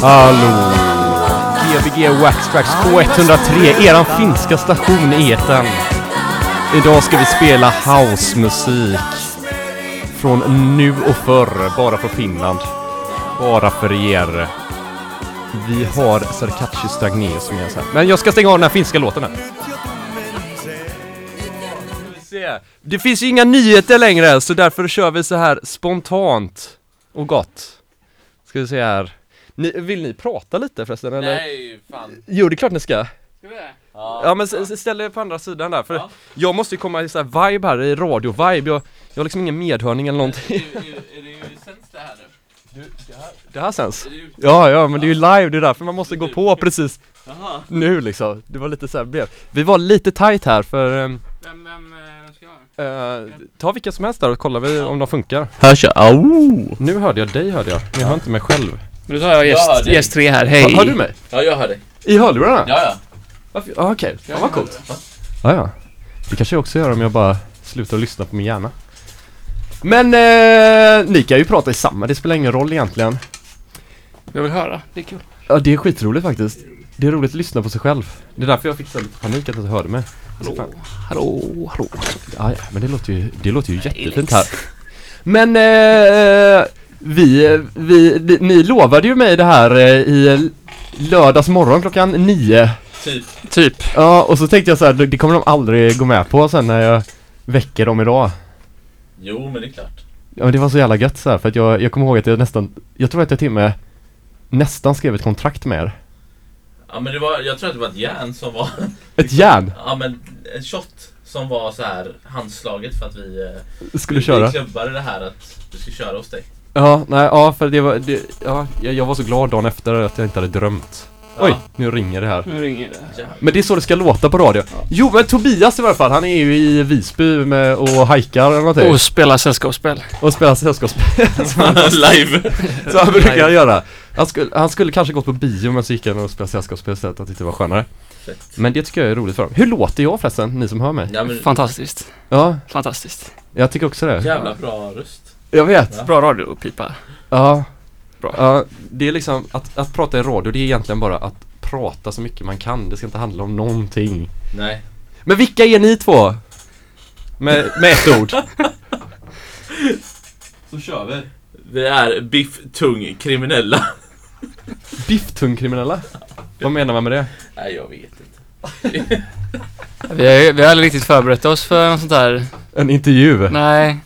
Hallå! Gbg Wax Tracks K103, eran finska station i eten. Idag ska vi spela housemusik. Från nu och förr, bara från Finland. Bara för er. Vi har Sarkachi Stagneus med oss här. Men jag ska stänga av den här finska låten här. Det finns ju inga nyheter längre, så därför kör vi så här spontant och gott. Ska vi se här. Ni, vill ni prata lite förresten eller? Nej, fan. Jo, det är klart ni ska. Ska vi det? Ja. Ja men ställ er på andra sidan där, för Ja. jag måste ju komma i så här vibe här, i radio-vibe. Jag, jag har liksom ingen medhörning eller någonting. Är, är, är det ju sänds det här nu? Det här sänds. Är det ute? Ja, ja, men det är ju live, det är därför man måste gå på precis Jaha. nu liksom. Det var lite så här. Vi var lite tight här för, ehm, Vem, vem, eh, vem ska jag ha? eh, ta vilka som helst där och kollar vi om de funkar. Hörs jag? Au! Nu hörde jag dig hörde jag, men jag hör inte mig själv. Men då tar jag Ja, gäst, tre här, hej! Hör, hör du mig? Ja, jag hör dig. I hörlurarna? Ja, ja. Varför? Ah, okej, ja, vad coolt. Ja, ja. Det kanske jag också gör om jag bara slutar lyssna på min hjärna. Men eh, ni kan ju prata i samma, det spelar ingen roll egentligen. Jag vill höra, det är kul. Ja, det är skitroligt faktiskt. Det är roligt att lyssna på sig själv. Det är därför jag fick så lite panik att du hörde mig. Så fan- Hallå, hallå. Ja, ja, men det låter ju, det låter ju jättefint här. Men eh, vi, vi, ni lovade ju mig det här eh, i lördags morgon klockan nio. Typ. Typ. Ja, och så tänkte jag så här, det kommer de aldrig gå med på sen när jag väcker dem idag. Jo, men det är klart. Ja men det var så jävla gött så här, för att jag, jag kommer ihåg att jag nästan, jag tror att jag till och med nästan skrev ett kontrakt med er. Ja, men det var, jag tror att det var ett järn som var... Ett järn Ja, men en shot som var så här handslaget för att vi... eh, skulle vi, köra. Vi klubbade det här att du skulle köra hos dig. Ja, nej, ja för det var, det, ja, jag, jag var så glad dagen efter att jag inte hade drömt. Ja. Oj, nu ringer det här. Nu ringer det. Jävlar. Men det är så det ska låta på radio. Jo men Tobias i varje fall, han är ju i Visby med, och hajkar eller någonting. Och spela sällskapsspel. Och spelar sällskapsspel. Live! Så han brukar göra. Han skulle, han skulle kanske gått på bio men så gick han och spelade sällskapsspel istället, att det inte var skönare. Fett. Men det tycker jag är roligt för dem. Hur låter jag förresten, ni som hör mig? Ja, men Fantastiskt. Ja, Fantastiskt. jag tycker också det. jävla bra röst. Jag vet. Ja. Bra radiopipa. Ja. Bra. Ja, det är liksom att, att prata i radio, det är egentligen bara att prata så mycket man kan. Det ska inte handla om någonting. Nej. Men vilka är ni två? Med, med ett ord. Så kör vi. Vi är biff tung kriminella. Bifftungkriminella? Vad menar man med det? Nej, jag vet inte. Vi har, vi har aldrig riktigt förberett oss för något sånt där. En intervju? Nej.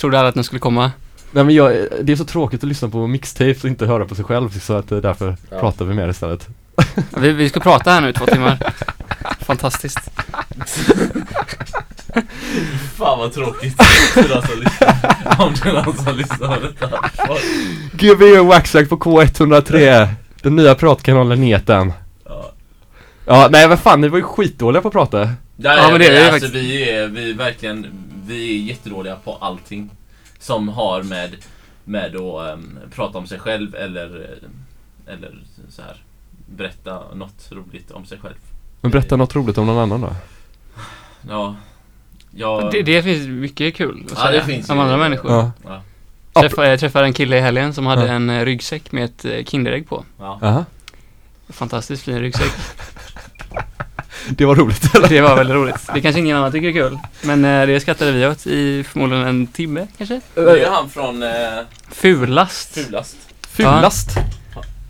Nej. Trodde aldrig att den skulle komma. men jag, det är så tråkigt att lyssna på mixtapes och inte höra på sig själv så att eh, därför Ja. pratar vi mer istället. Vi, vi ska prata här nu i två timmar. Fantastiskt. Fan vad tråkigt för de som lyssnar. Om det är någon som lyssnar på detta. GB Waxack på K103 Den nya pratkanalen i etern. Ja. Ja, nej vad fan, ni var ju skitdåliga på att prata. Ja, Ja, ja, men det är vi alltså, vi är, vi är verkligen, vi är jättedåliga på allting som har med, med att ehm, prata om sig själv eller, eller så här berätta något roligt om sig själv. Men berätta något roligt om någon annan då. Ja, ja, Det, det finns mycket kul att Ja, säga det finns om ju- andra människor. Ja. ja, Träffa, jag träffade en kille i helgen som hade Ja. en eh, ryggsäck med ett eh, Kinderägg på. ja. Aha. Fantastiskt fin ryggsäck. Det var roligt eller? Det var väldigt roligt. Det kanske ingen annan tycker är kul. Men eh, det skrattade vi åt i förmodligen en timme kanske. Det är han från eh, Fulast. Fulast. Fulast?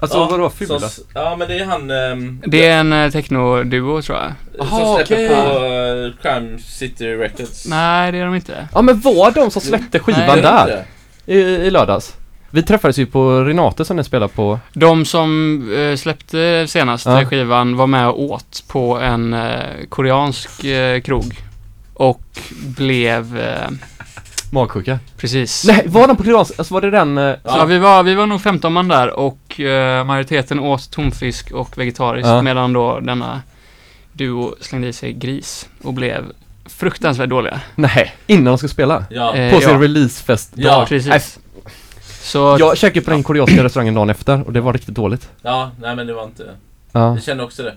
Alltså Ja, vadå som fulast? s- Ja men det är han ehm, Det är en eh, techno-duo tror jag. som Aha, släpper okej. på eh, Crime City Records. Nej, det är de inte. Ja men var de som släppte skivan Nej, där? I, I lördags? Vi träffades ju på Renate som ni spelade på De som eh, släppte senaste Ja. skivan var med och åt på en eh, koreansk eh, krog. Och blev, eh, Magsjuka. precis. Nej, var de på Koreansk? Alltså var det den? eh, Ja, vi, var, vi var nog 15 man där och eh, majoriteten åt tonfisk och vegetariskt Ja. medan då denna duo slängde i sig gris och blev fruktansvärt dåliga. Nej, innan de ska spela? Ja. Eh, På sin ja. releasefest Ja, precis. Nej, Så Jag käkade på den koreanska restaurangen dagen efter och det var riktigt dåligt. ja, nej men det var inte... Ja. Jag kände också det.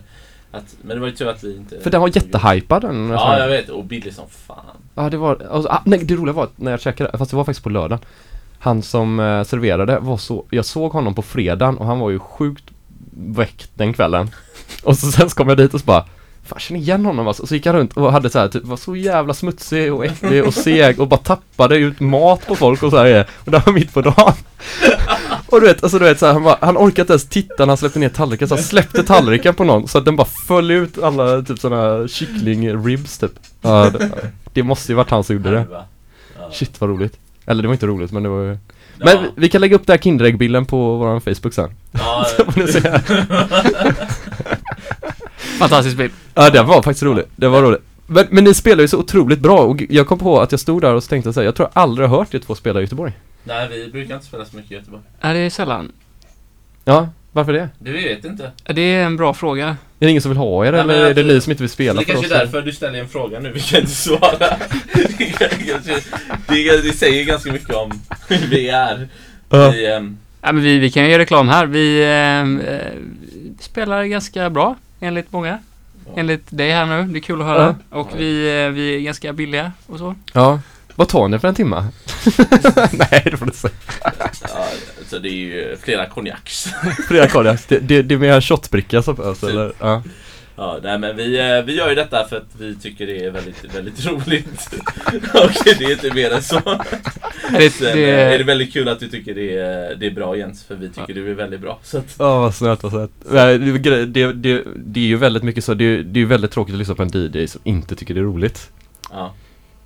Att, men det var ju tur att vi inte... För den var jättehypad den Ja, jag vet. Och billig som fan. Ja, det var, alltså, ah, nej, det roliga var att när jag käkade, fast det var faktiskt på lördagen. Han som eh, serverade var så, jag såg honom på fredagen och han var ju sjukt väckt den kvällen. Och så sen så kom jag dit och så bara Fan känner igen honom alltså. Så gick han runt och hade så här, typ, var så jävla smutsig och äcklig och seg och bara tappade ut mat på folk och så här Och det var mitt på dagen. Och du vet, alltså du vet så här, han, bara, han orkade inte ens titta när han släppte ner tallriken så han släppte tallriken på någon så att den bara föll ut alla typ sådana kyckling-ribs typ. Ja, det, det måste ju varit han som gjorde det. Shit vad roligt. Eller det var inte roligt men det var ju... Men vi- vi kan lägga upp den här Kinderägg-bilden på våran Facebook sen. Ja, Fantastisk bild. Ja det var faktiskt roligt, det var roligt. Men, men ni spelar ju så otroligt bra och jag kom på att jag stod där och så tänkte så här, jag tror jag aldrig har hört er två spela i Göteborg. Nej, vi brukar inte spela så mycket i Göteborg. Är det sällan? Ja, varför det? Du vet inte. Det är en bra fråga. Är det ingen som vill ha er Nej, eller men är det jag- ni som inte vill spela det för kanske oss? är därför du ställer en fråga nu, vi kan inte svara. det, kanske, det, det säger ganska mycket om hur vi är. Ja. Vi, ehm, Ja, men vi, vi kan ju göra reklam här. Vi eh, eh, spelar ganska bra, enligt många. Enligt dig här nu. Det är kul att höra. Och vi, eh, vi är ganska billiga och så. Ja. Vad tar ni för en timma? Nej, det får du inte säga. ja, alltså det är ju flera konjaks. Flera konjaks. Det, det, det är mer shotbricka som behövs eller? Ja. Ja, nej men vi, eh, vi gör ju detta för att vi tycker det är väldigt, väldigt roligt. Och det är inte mer än så. Det, Sen eh, det, är det väldigt kul att du tycker det är, det är bra Jens, för vi tycker du är väldigt bra. Så att, Ja, vad snällt, vad snällt. Nej, det, det, det, det, det är ju väldigt mycket så, det, det är ju väldigt tråkigt att lyssna på en DJ som inte tycker det är roligt. ja,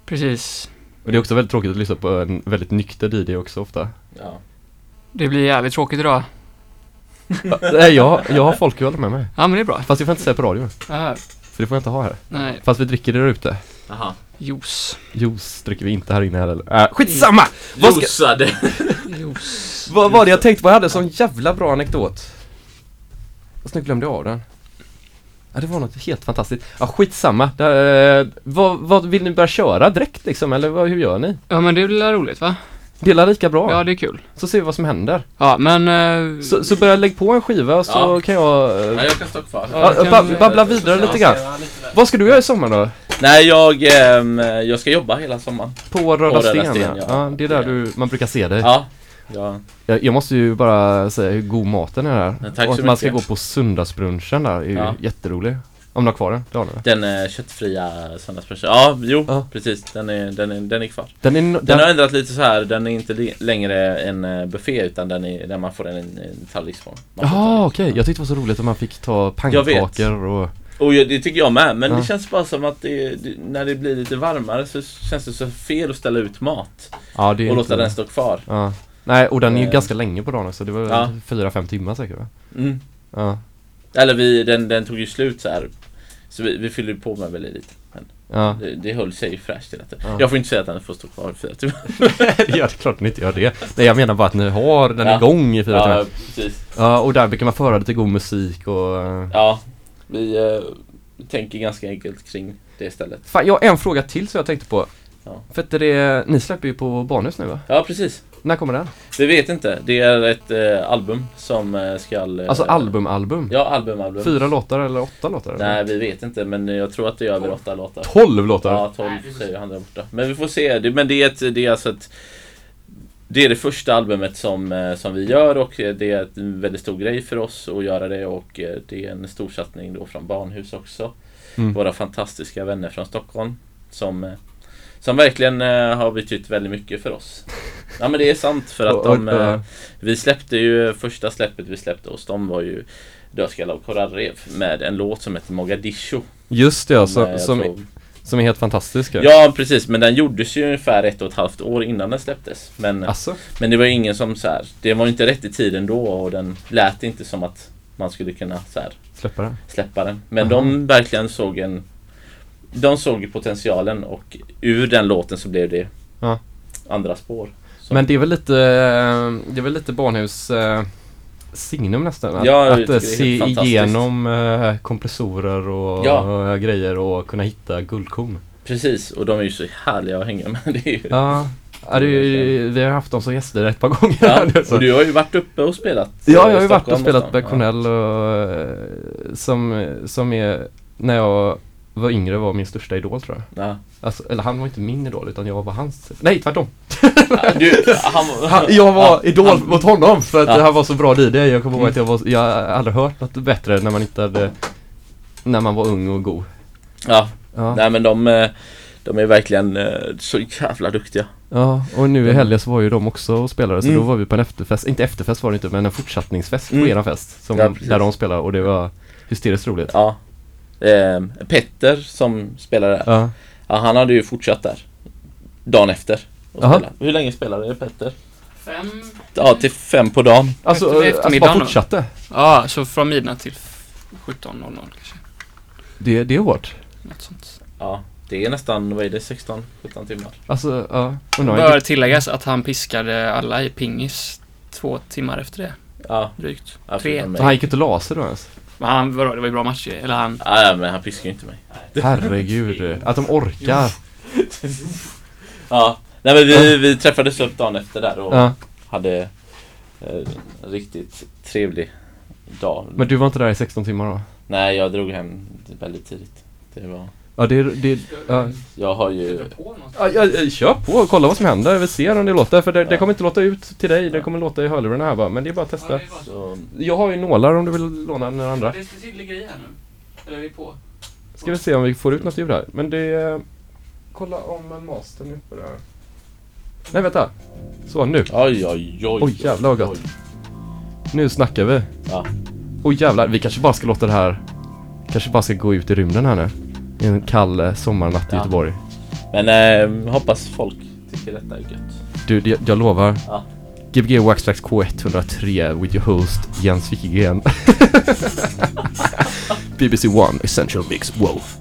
precis. Och det är också väldigt tråkigt att lyssna på en väldigt nykter DJ också ofta. ja. Det blir jävligt tråkigt idag. Nej, jag, jag har folköl med mig. Ja, men det är bra. Fast jag får inte säga på radio. Ja, Så det får jag inte ha här. nej. Fast vi dricker det där ute. Aha. Juice. Juice dricker vi inte här inne heller. Äh, skitsamma! Vad ska- Josade. Juice. Vad var det jag tänkte på? Jag hade sån jävla bra anekdot. Fast nu glömde jag av den. Ja, det var något helt fantastiskt. Ja, skitsamma. Det, eh, vad, vad vill ni börja köra direkt liksom? Eller vad, hur gör ni? Ja, men det blir roligt va? Dela lika bra. Ja, det är kul. Så ser vi vad som händer. Ja, men... eh, Så, så börja lägga på en skiva så Ja. kan jag... Ja, eh, jag kan stå kvar. Ja, kan- bab- babbla vidare lite grann. Vad ska du göra i sommar då? Nej, jag, ehm, jag ska jobba hela sommaren. På Röda Röda Sten? Sten, ja. ja. ja, det är där du, man brukar se dig. Ja. ja. Jag, jag måste ju bara säga hur god maten är där. Ja, tack och så att man ska gå på söndagsbrunchen där är ju Ja. jätterolig. Om du har kvar den, det har du. Den eh, köttfria söndagsbrunchen. Ja, jo, Ja. precis. Den är, den, är, den är kvar. Den är, no- Den den, har ändrat lite så här. Den är inte li- längre en eh, buffé utan den är där man får en, en tallriksform. Man får Jaha tallrik. okej, jag tyckte det var så roligt att man fick ta Jag vet. pannkakor och... Och det tycker jag med. Men Ja. det känns bara som att det, det, när det blir lite varmare så känns det så fel att ställa ut mat. Ja det är Och låta den stå kvar. Ja. Nej, och den är ju Eh. ganska länge på dagen också. Det var Ja. fyra, fem timmar säkert va? Mm. Ja. Eller vi, den, den tog ju slut så här. Så vi, vi fyllde på med väldigt lite. Men Ja. det, det höll sig fräscht hela tiden. Ja. Jag får inte säga att den får stå kvar i fyra timmar. det är klart ni inte gör det. Nej jag menar bara att ni har den Ja. igång i fyra Ja, timmar. precis. Ja, och där brukar man föra lite god musik och... eh, Ja, vi eh, tänker ganska enkelt kring det stället. Fan, jag har en fråga till som jag tänkte på. Ja. För att det, ni släpper ju på Barnhus nu va? Ja, precis. När kommer den? Vi vet inte. Det är ett eh, album som eh, ska... Eh, Alltså album-album? Ja, album, album. Fyra låtar eller åtta låtar? eller? Nej, vi vet inte. Men jag tror att det är över åtta låtar. Tolv låtar? Ja, 12 säger han där borta. Men vi får se. Det, men det är, ett, det är alltså ett... Det är det första albumet som, eh, som vi gör och eh, det är en väldigt stor grej för oss att göra det och eh, det är en stor satsning då från Barnhus också. Mm. Våra fantastiska vänner från Stockholm som, eh, som verkligen eh, har betytt väldigt mycket för oss. Ja men det är sant för att de... eh, Vi släppte ju, första släppet vi släppte hos dem var ju Dödskallar och korallrev med en låt som heter Mogadishu. Just det ja, som, som, tror- som är helt fantastisk. ja. Precis, men den gjordes ju ungefär ett och ett halvt år innan den släpptes. Men, Alltså? men det var ju ingen som så här, det var inte rätt i tiden då och den lät inte som att man skulle kunna så här, Släppa den? släppa den. Men Aha. de verkligen såg en De såg ju potentialen och ur den låten så blev det Ja. andra spår. Så- Men det är väl lite, eh, det är väl lite Barnhus eh, signum nästan? Att, Ja, att eh, se igenom eh, kompressorer och Ja. grejer och kunna hitta guldkorn. Precis, och de är ju så härliga att hänga med. Det Ja, ja ju- vi har haft dem som gäster ett par gånger. ja, och du har ju varit uppe och spelat. Ja, jag har ju varit och spelat med Cornell och, som, som är när jag var yngre var min största idol tror jag. Ja. Alltså, eller han var inte min idol utan jag var hans. Nej tvärtom. Du, han, Han, jag var Ja, idol han- mot honom för att Ja. han var så bra DJ. Jag kommer ihåg Mm. att jag var, jag aldrig hört något bättre när man inte hade När man var ung och god. ja. Ja, Nej men de, eh, de är verkligen eh, så jävla duktiga. ja och nu i helgen så var ju de också och spelade så Mm. då var vi på en efterfest, inte efterfest var det inte men en fortsättningsfest Mm. på eran fest. Som, Ja, där de spelade och det var hysteriskt roligt. Ja. Eh, Petter som spelar där, Ja. ja, han hade ju fortsatt där. Dagen efter. Hur länge spelade Petter? Fem? Ja, till fem på dagen. Alltså, alltså bara fortsatte. Ja, så från midnatt till 17.00 kanske. Det, det är hårt. Något sånt. Ja, det är nästan, vad är det, 16-17 timmar? Alltså, ja. Det bör tilläggas att han piskade alla i pingis två timmar efter det. Ja, Drygt. ja Tre. han gick inte och la sig då ens. Men han, vadå, det var ju bra matcher Eller han... Ja, ja, men han piskar ju inte mig. Herregud. Att de orkar. Ja, nej men vi, vi träffades upp dagen efter där och Ja. hade eh, en riktigt trevlig dag. Men du var inte där i 16 timmar då? Nej, jag drog hem väldigt tidigt. Det var... Ja, det, det, ja. Jag har ju... Ja, ja, ja, kör på och kolla vad som händer. Vi ser om det låter. För det, det kommer inte låta ut till dig. Det kommer låta i hörlurarna här bara. Men det är bara att testa. Så, Jag har ju nålar om du vill låna den andra. Det ligger i här nu. Eller är vi på? Ska vi se om vi får ut något ljud här. Men det... Kolla om mastern är uppe där. Nej, vänta. Så, nu. oj, oj, oj. Oj, jävlar vad gott. oj. Nu snackar vi. Ja. Oj jävlar, vi kanske bara ska låta det här... Kanske bara ska gå ut i rymden här nu. En kall eh, sommarnatt i Ja. Göteborg. Men eh, hoppas folk tycker detta är gött. Du, det, jag lovar. Ja. Gbg Waxtrax K103 with your host Jens Wikegren. BBC One Essential Mix Wolf.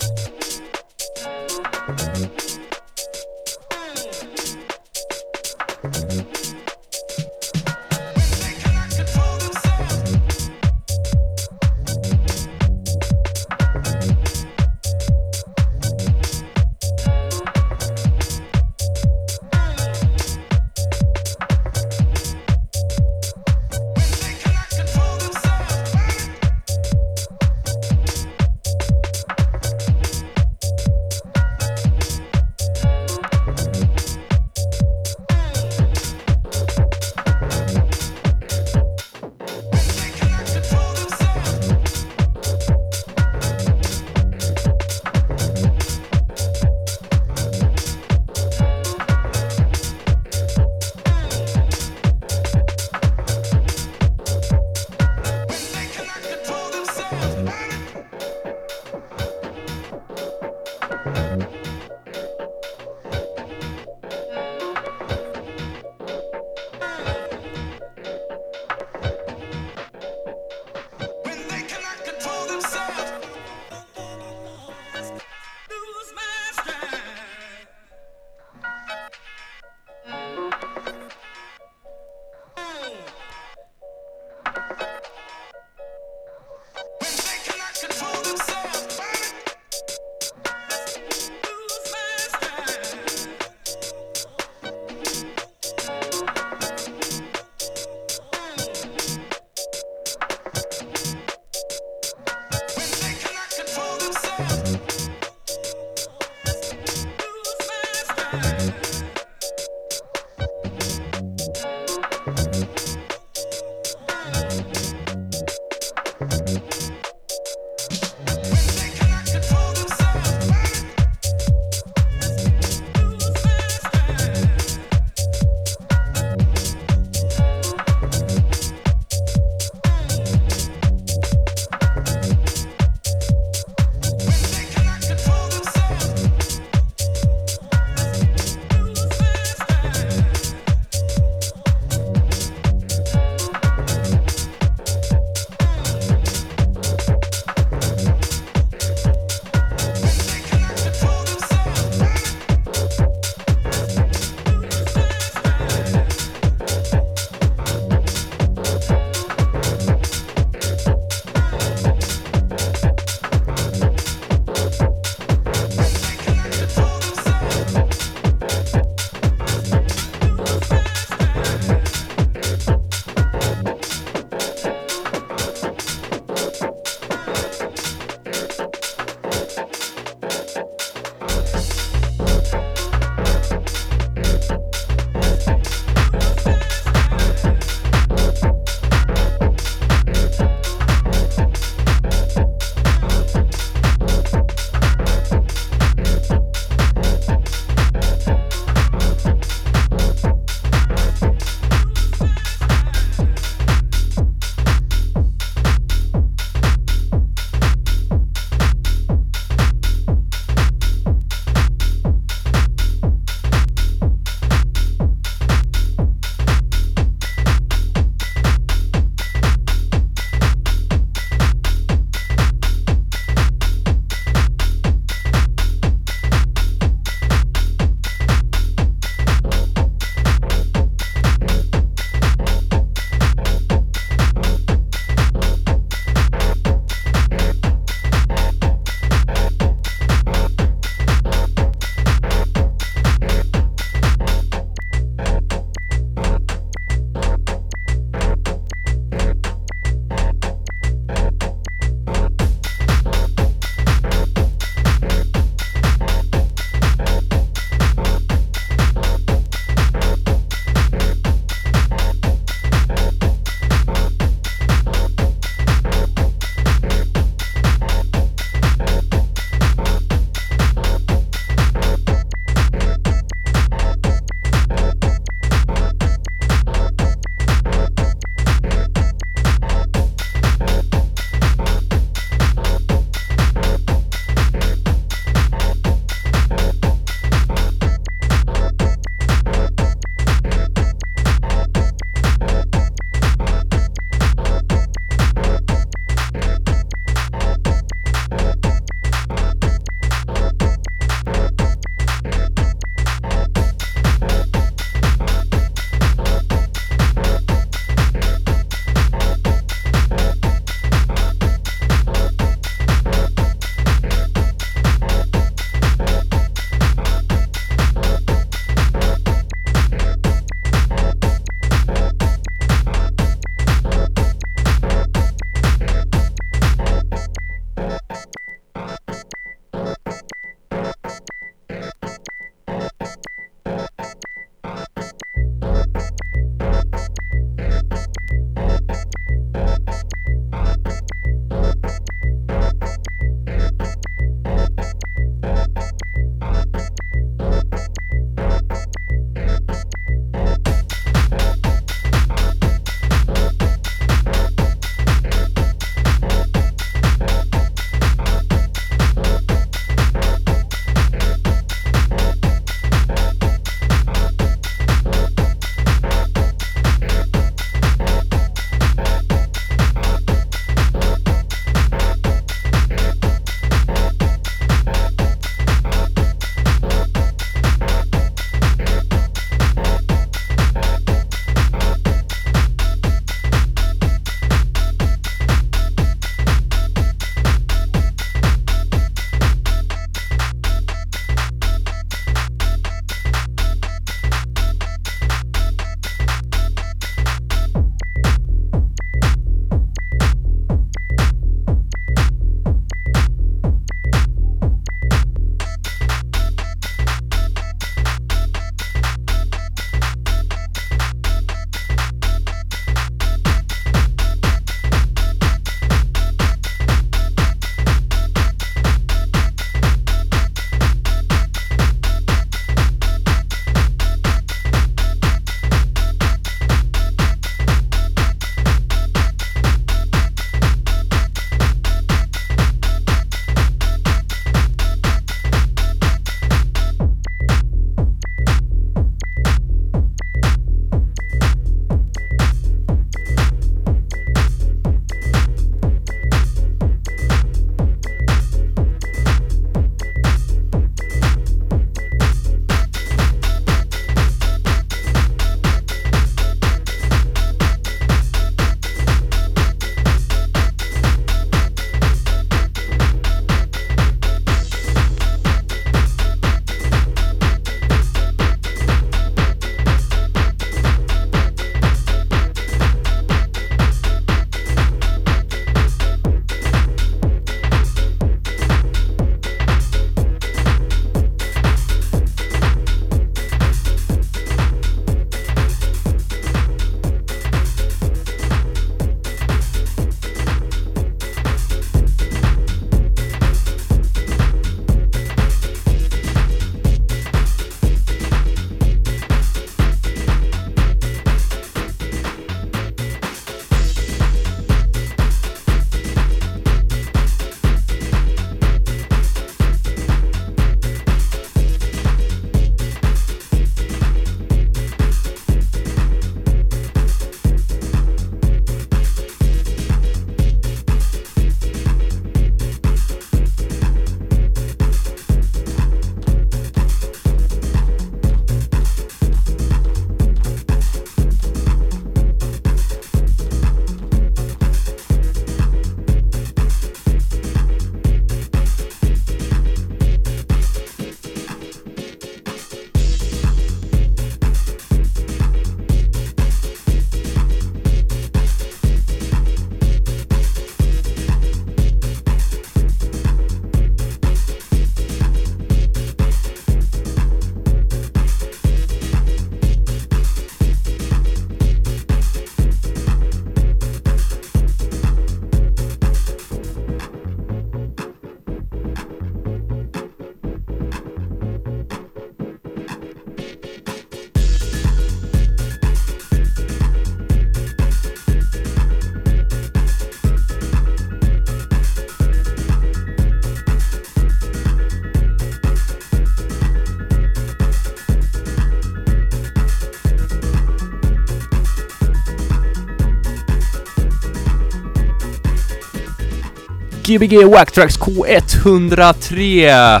Gbg Wacktracks K103!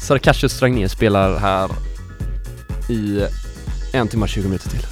Sarkasius Strangner spelar här i en timme 20 minuter till.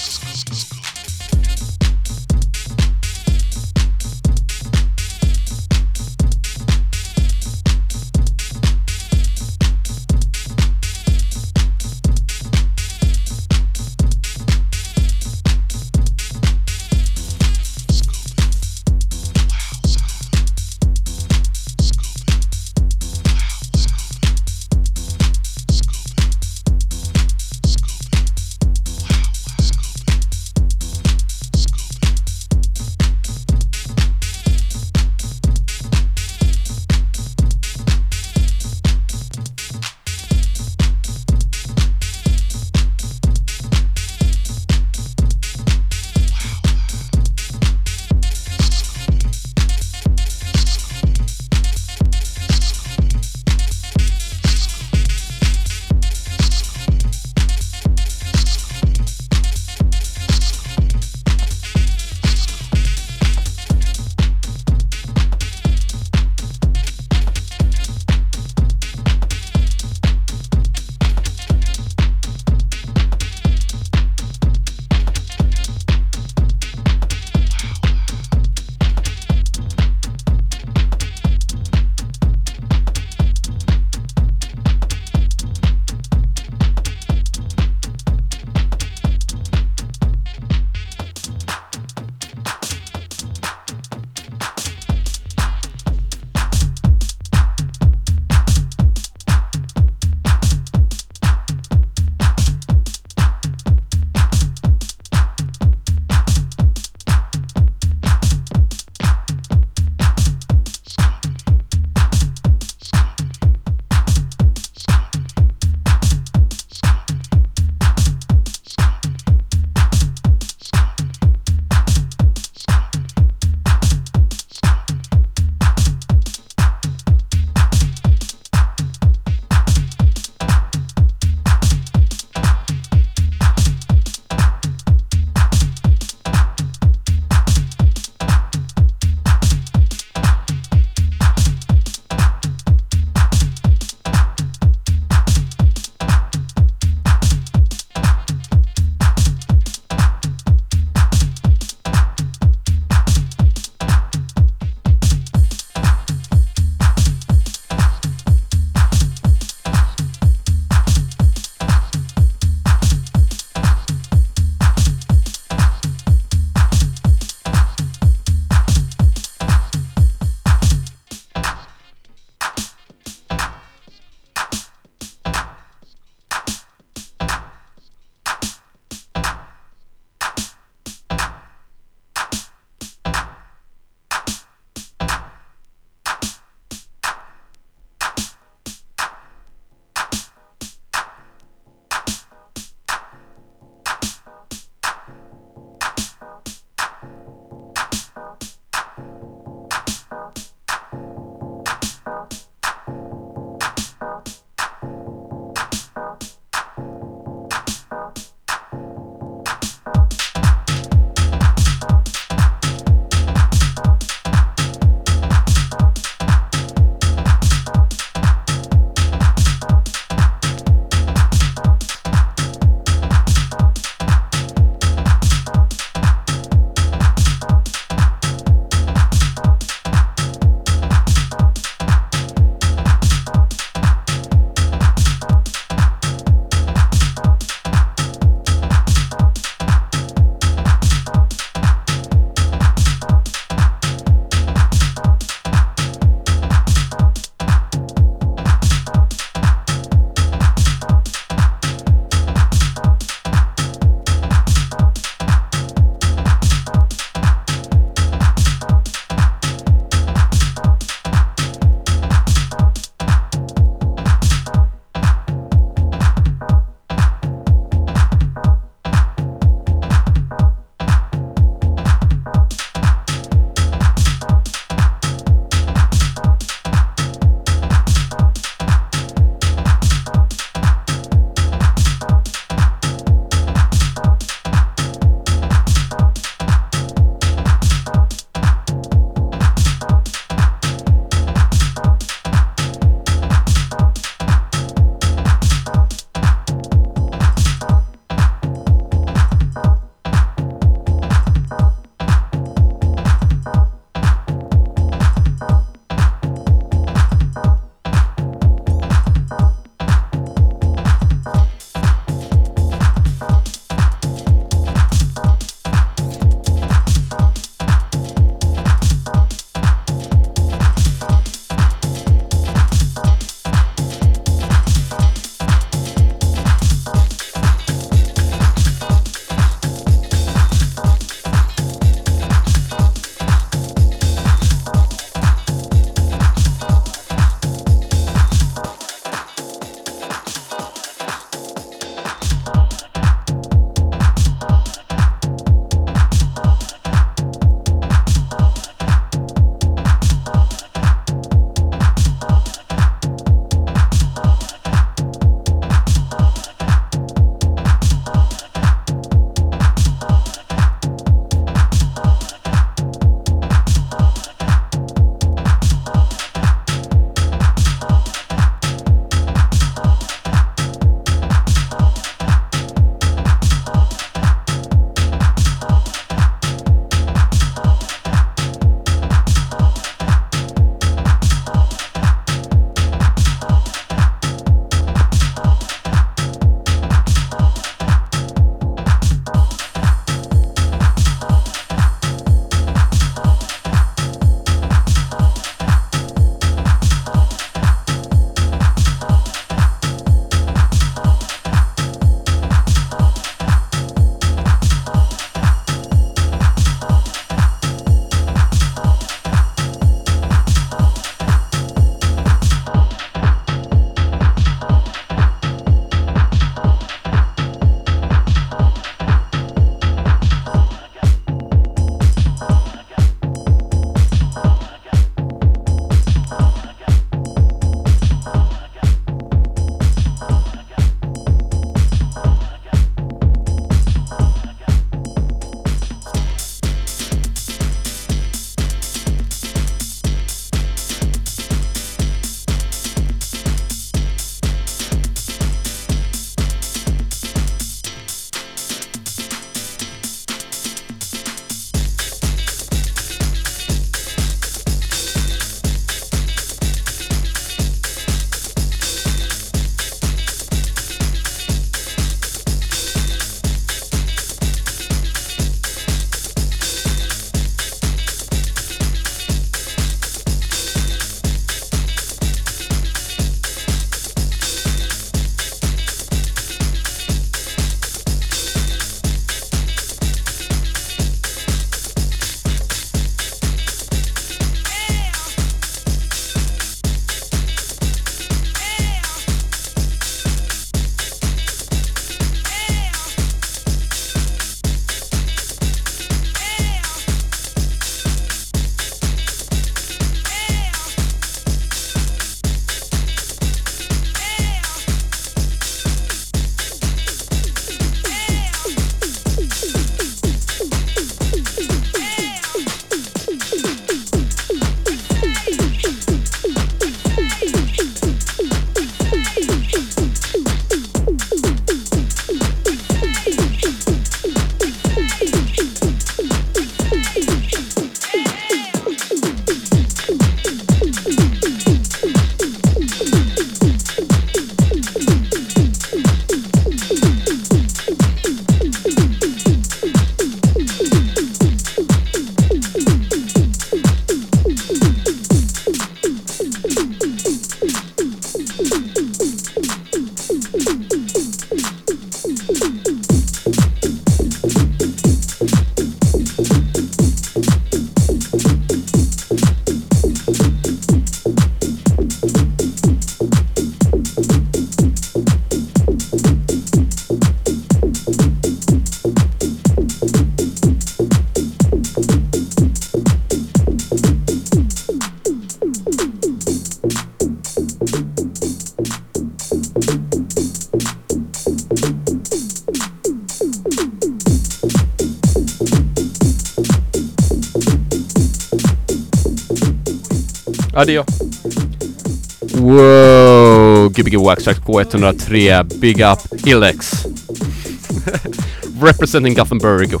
Gbg Waxtrack på 103. Big Up Illex. Representing Gothenburg.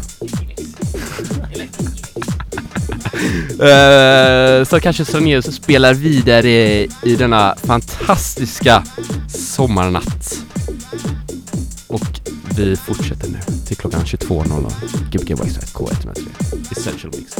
Eh, så kanske Sarajevo spelar vidare i denna fantastiska sommarnatt. Och vi fortsätter nu till klockan 22.00. Gbg Waxtrack K103. Essential Mix.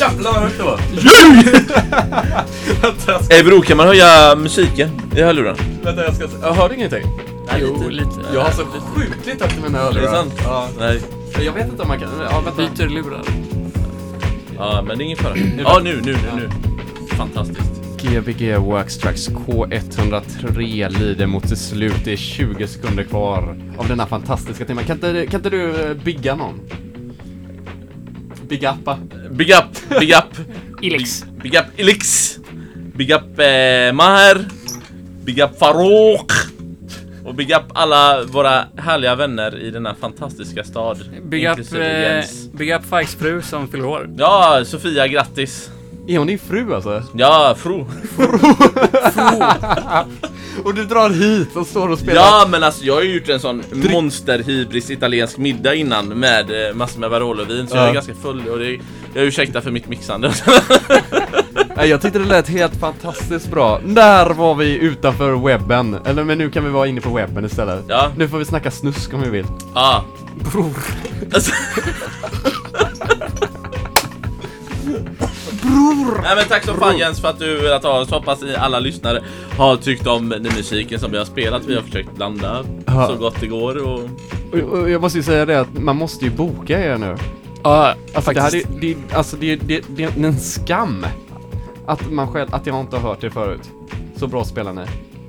Jävlar vad högt det var! Vänta, jag ska, Eh bror, kan man höja musiken i hörluren? vänta, jag ska... Jag hörde ingenting. Jo, lite. Jag har så sjukligt i mina Är hörlurar. det sant? Ja. Nej. Jag vet inte om man kan... Ja, vänta. Byter lurar. Ja, men det är ingen fara. Ja, nu, nu, nu, nu. Fantastiskt. Gbg Workstrax K103 lider mot sitt slut. Det är 20 sekunder kvar av denna fantastiska timmen. Kan inte, kan inte du eh, bigga någon? Big uppa. Big up, big up. Ilix. Big up Ilix. Big up eh, Maher. Big up Farouk. Och big up alla våra härliga vänner i denna fantastiska stad. Big up, eh, big up Fikes fru som fyller år. Ja, Sofia, grattis. Är hon din fru alltså? Ja, fru. Och du drar hit och står och spelar? Ja, men alltså jag har ju gjort en sån monsterhybris italiensk middag innan med eh, massor med Barolo-vin, så Ja. jag är ganska full och det, jag ursäktar för mitt mixande. Jag tyckte det lät helt fantastiskt bra. Där var vi utanför webben. Eller men nu kan vi vara inne på webben istället. ja, Nu får vi snacka snusk om vi vill. ja. Bror. Alltså. Bror! Nej men tack så fan Jens för att du velat ha så hoppas ni alla lyssnare har tyckt om den musiken som vi har spelat. Vi har försökt blanda Ja. så gott det går och... Och, och jag måste ju säga det att man måste ju boka er nu. Ja, Alltså det, här, faktiskt. är- det, alltså det, det, det är en skam att man själv, att jag inte har hört det förut. Så bra spelar ni.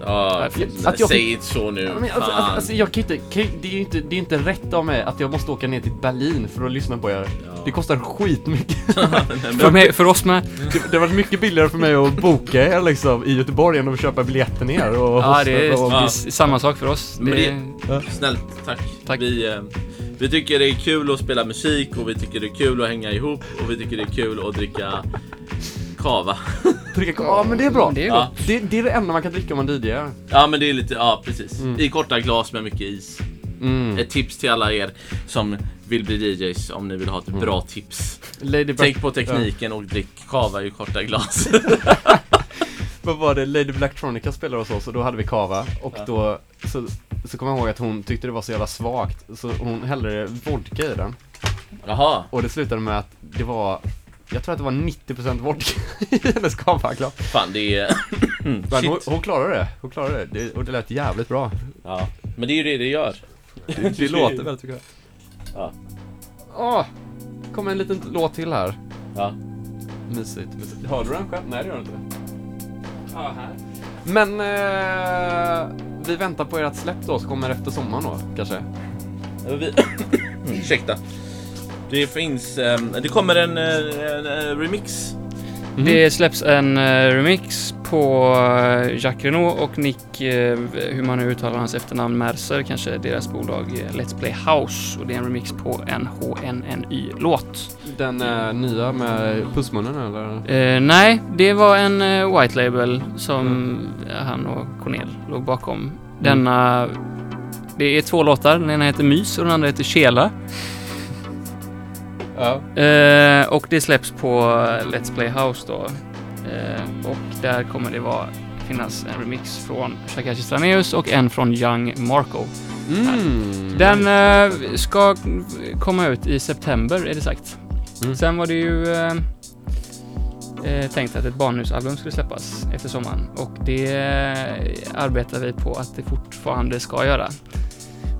Ja, Att jag säg inte så nu. Ja, men alltså, fan. alltså, alltså, jag kan inte, kan, det är ju inte, det är inte rätt av mig att jag måste åka ner till Berlin för att lyssna på er. Ja. Det kostar skitmycket. För, mig, för oss med. det, det har varit mycket billigare för mig att boka er liksom i Göteborg än att köpa biljetter ner och Ja, det är, och, det är s- samma sak för oss. Men Det, det- Snällt, tack. Tack. Vi, eh, vi tycker det är kul att spela musik och vi tycker det är kul att hänga ihop och vi tycker det är kul att dricka kava. dricka Ja men det är bra. Det är Ja. Det, det är det enda man kan dricka om man DJar. Ja men det är lite, ja precis. Mm. I korta glas med mycket is. Mm. Ett tips till alla er som vill bli DJs om ni vill ha ett bra tips. Lady Black, Tänk på tekniken och drick kava i korta glas. Vad var det? Lady Blacktronica spelade hos oss och då hade vi kava och Ja. då så, så kommer jag ihåg att hon tyckte det var så jävla svagt så hon hällde vodka i den Jaha. och det slutade med att det var jag tror att det var 90% vodka i hennes kavaglas. Fan det är... Men hon, Shit. hon klarade det, hon klarade det. det och det lät jävligt bra. Ja. Men det är ju det det gör. Det, det låter väldigt tycker jag. Ja. Åh! kommer en liten låt till här. Ja. Mysigt, mysigt. Hörde du den själv? Nej det gör du inte. Ja, här. Men eh, vi väntar på ert släpp då, som kommer efter sommaren då, kanske? Vi... Ursäkta. Det finns... ehm, det kommer en, eh, en, eh, remix. Mhm. Det släpps en eh, remix på Jacques Renault och Nick, hur man nu uttalar hans efternamn, Mercer, kanske deras bolag Let's Play House. Och det är en remix på en HNNY-låt. Den eh, nya med pussmunnen eller? Eh, nej, det var en eh, White Label som eh, han och Cornel låg bakom. Denna... Det är två låtar. Den ena heter Mys och den andra heter Kela. Ja. Eh, och det släpps på Let's Play House då. Eh, och där kommer det vara, finnas en remix från Takashi Straneus och en från Young Marco. Mm. Den eh, ska komma ut i september är det sagt. Mm. Sen var det ju eh, eh, tänkt att ett barnhusalbum skulle släppas efter sommaren och det eh, arbetar vi på att det fortfarande ska göra.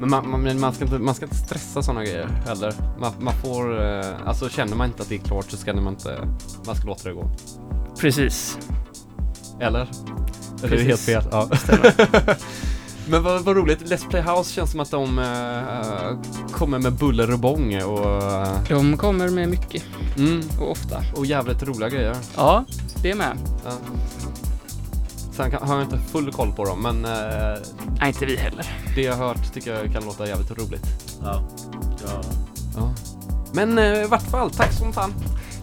Men man, man, man, ska inte, man ska inte stressa sådana grejer heller. Man, man får, eh, alltså känner man inte att det är klart så ska man inte, man ska låta det gå. Precis. Eller? Eller är det helt Precis. fel? Ja. Men vad, vad roligt, Let's Play House känns som att de eh, kommer med buller och bång och, eh, De kommer med mycket mm, och ofta. och jävligt roliga grejer. Ja, det är med. Ja. Sen kan, har jag inte full koll på dem, men eh, Nej, inte vi heller. det jag har hört tycker jag kan låta jävligt roligt. Ja. ja. Ja. Men eh, i vart fall, tack som fan.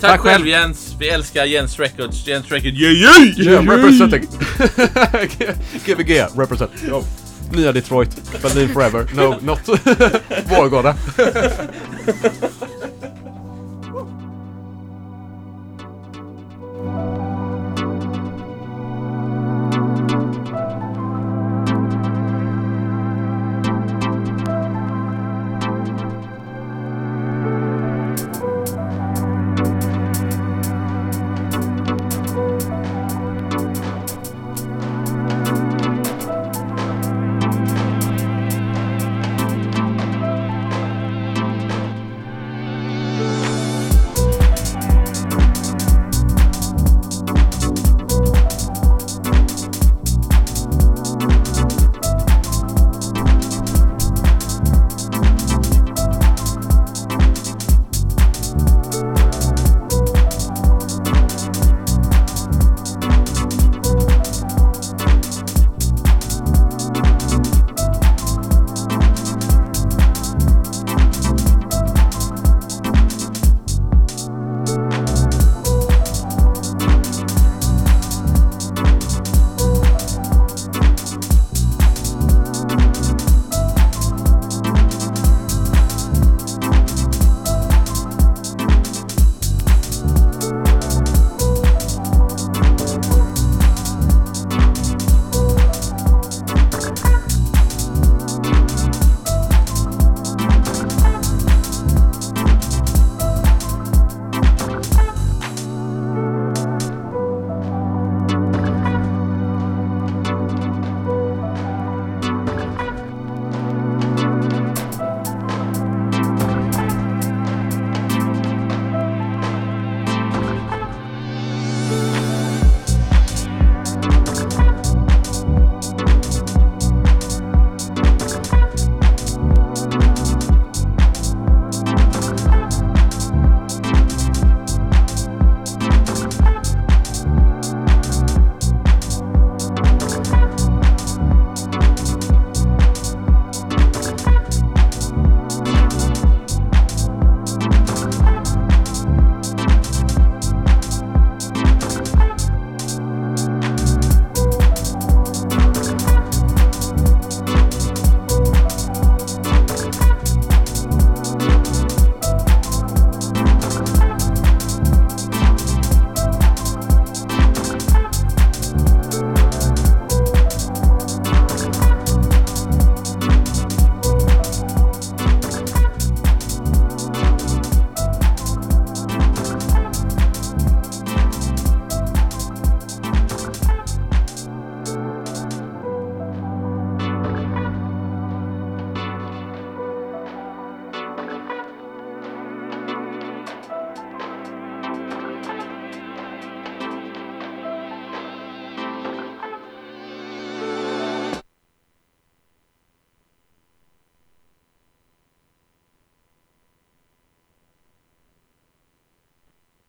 Tack, Tack själv själv. Jens. Vi älskar Jens Records. Jens Records, yeah, yeah! Yeah, representing. Gbg, represent. Yo. Nya Detroit. Berlin forever. No, not Vårgårda.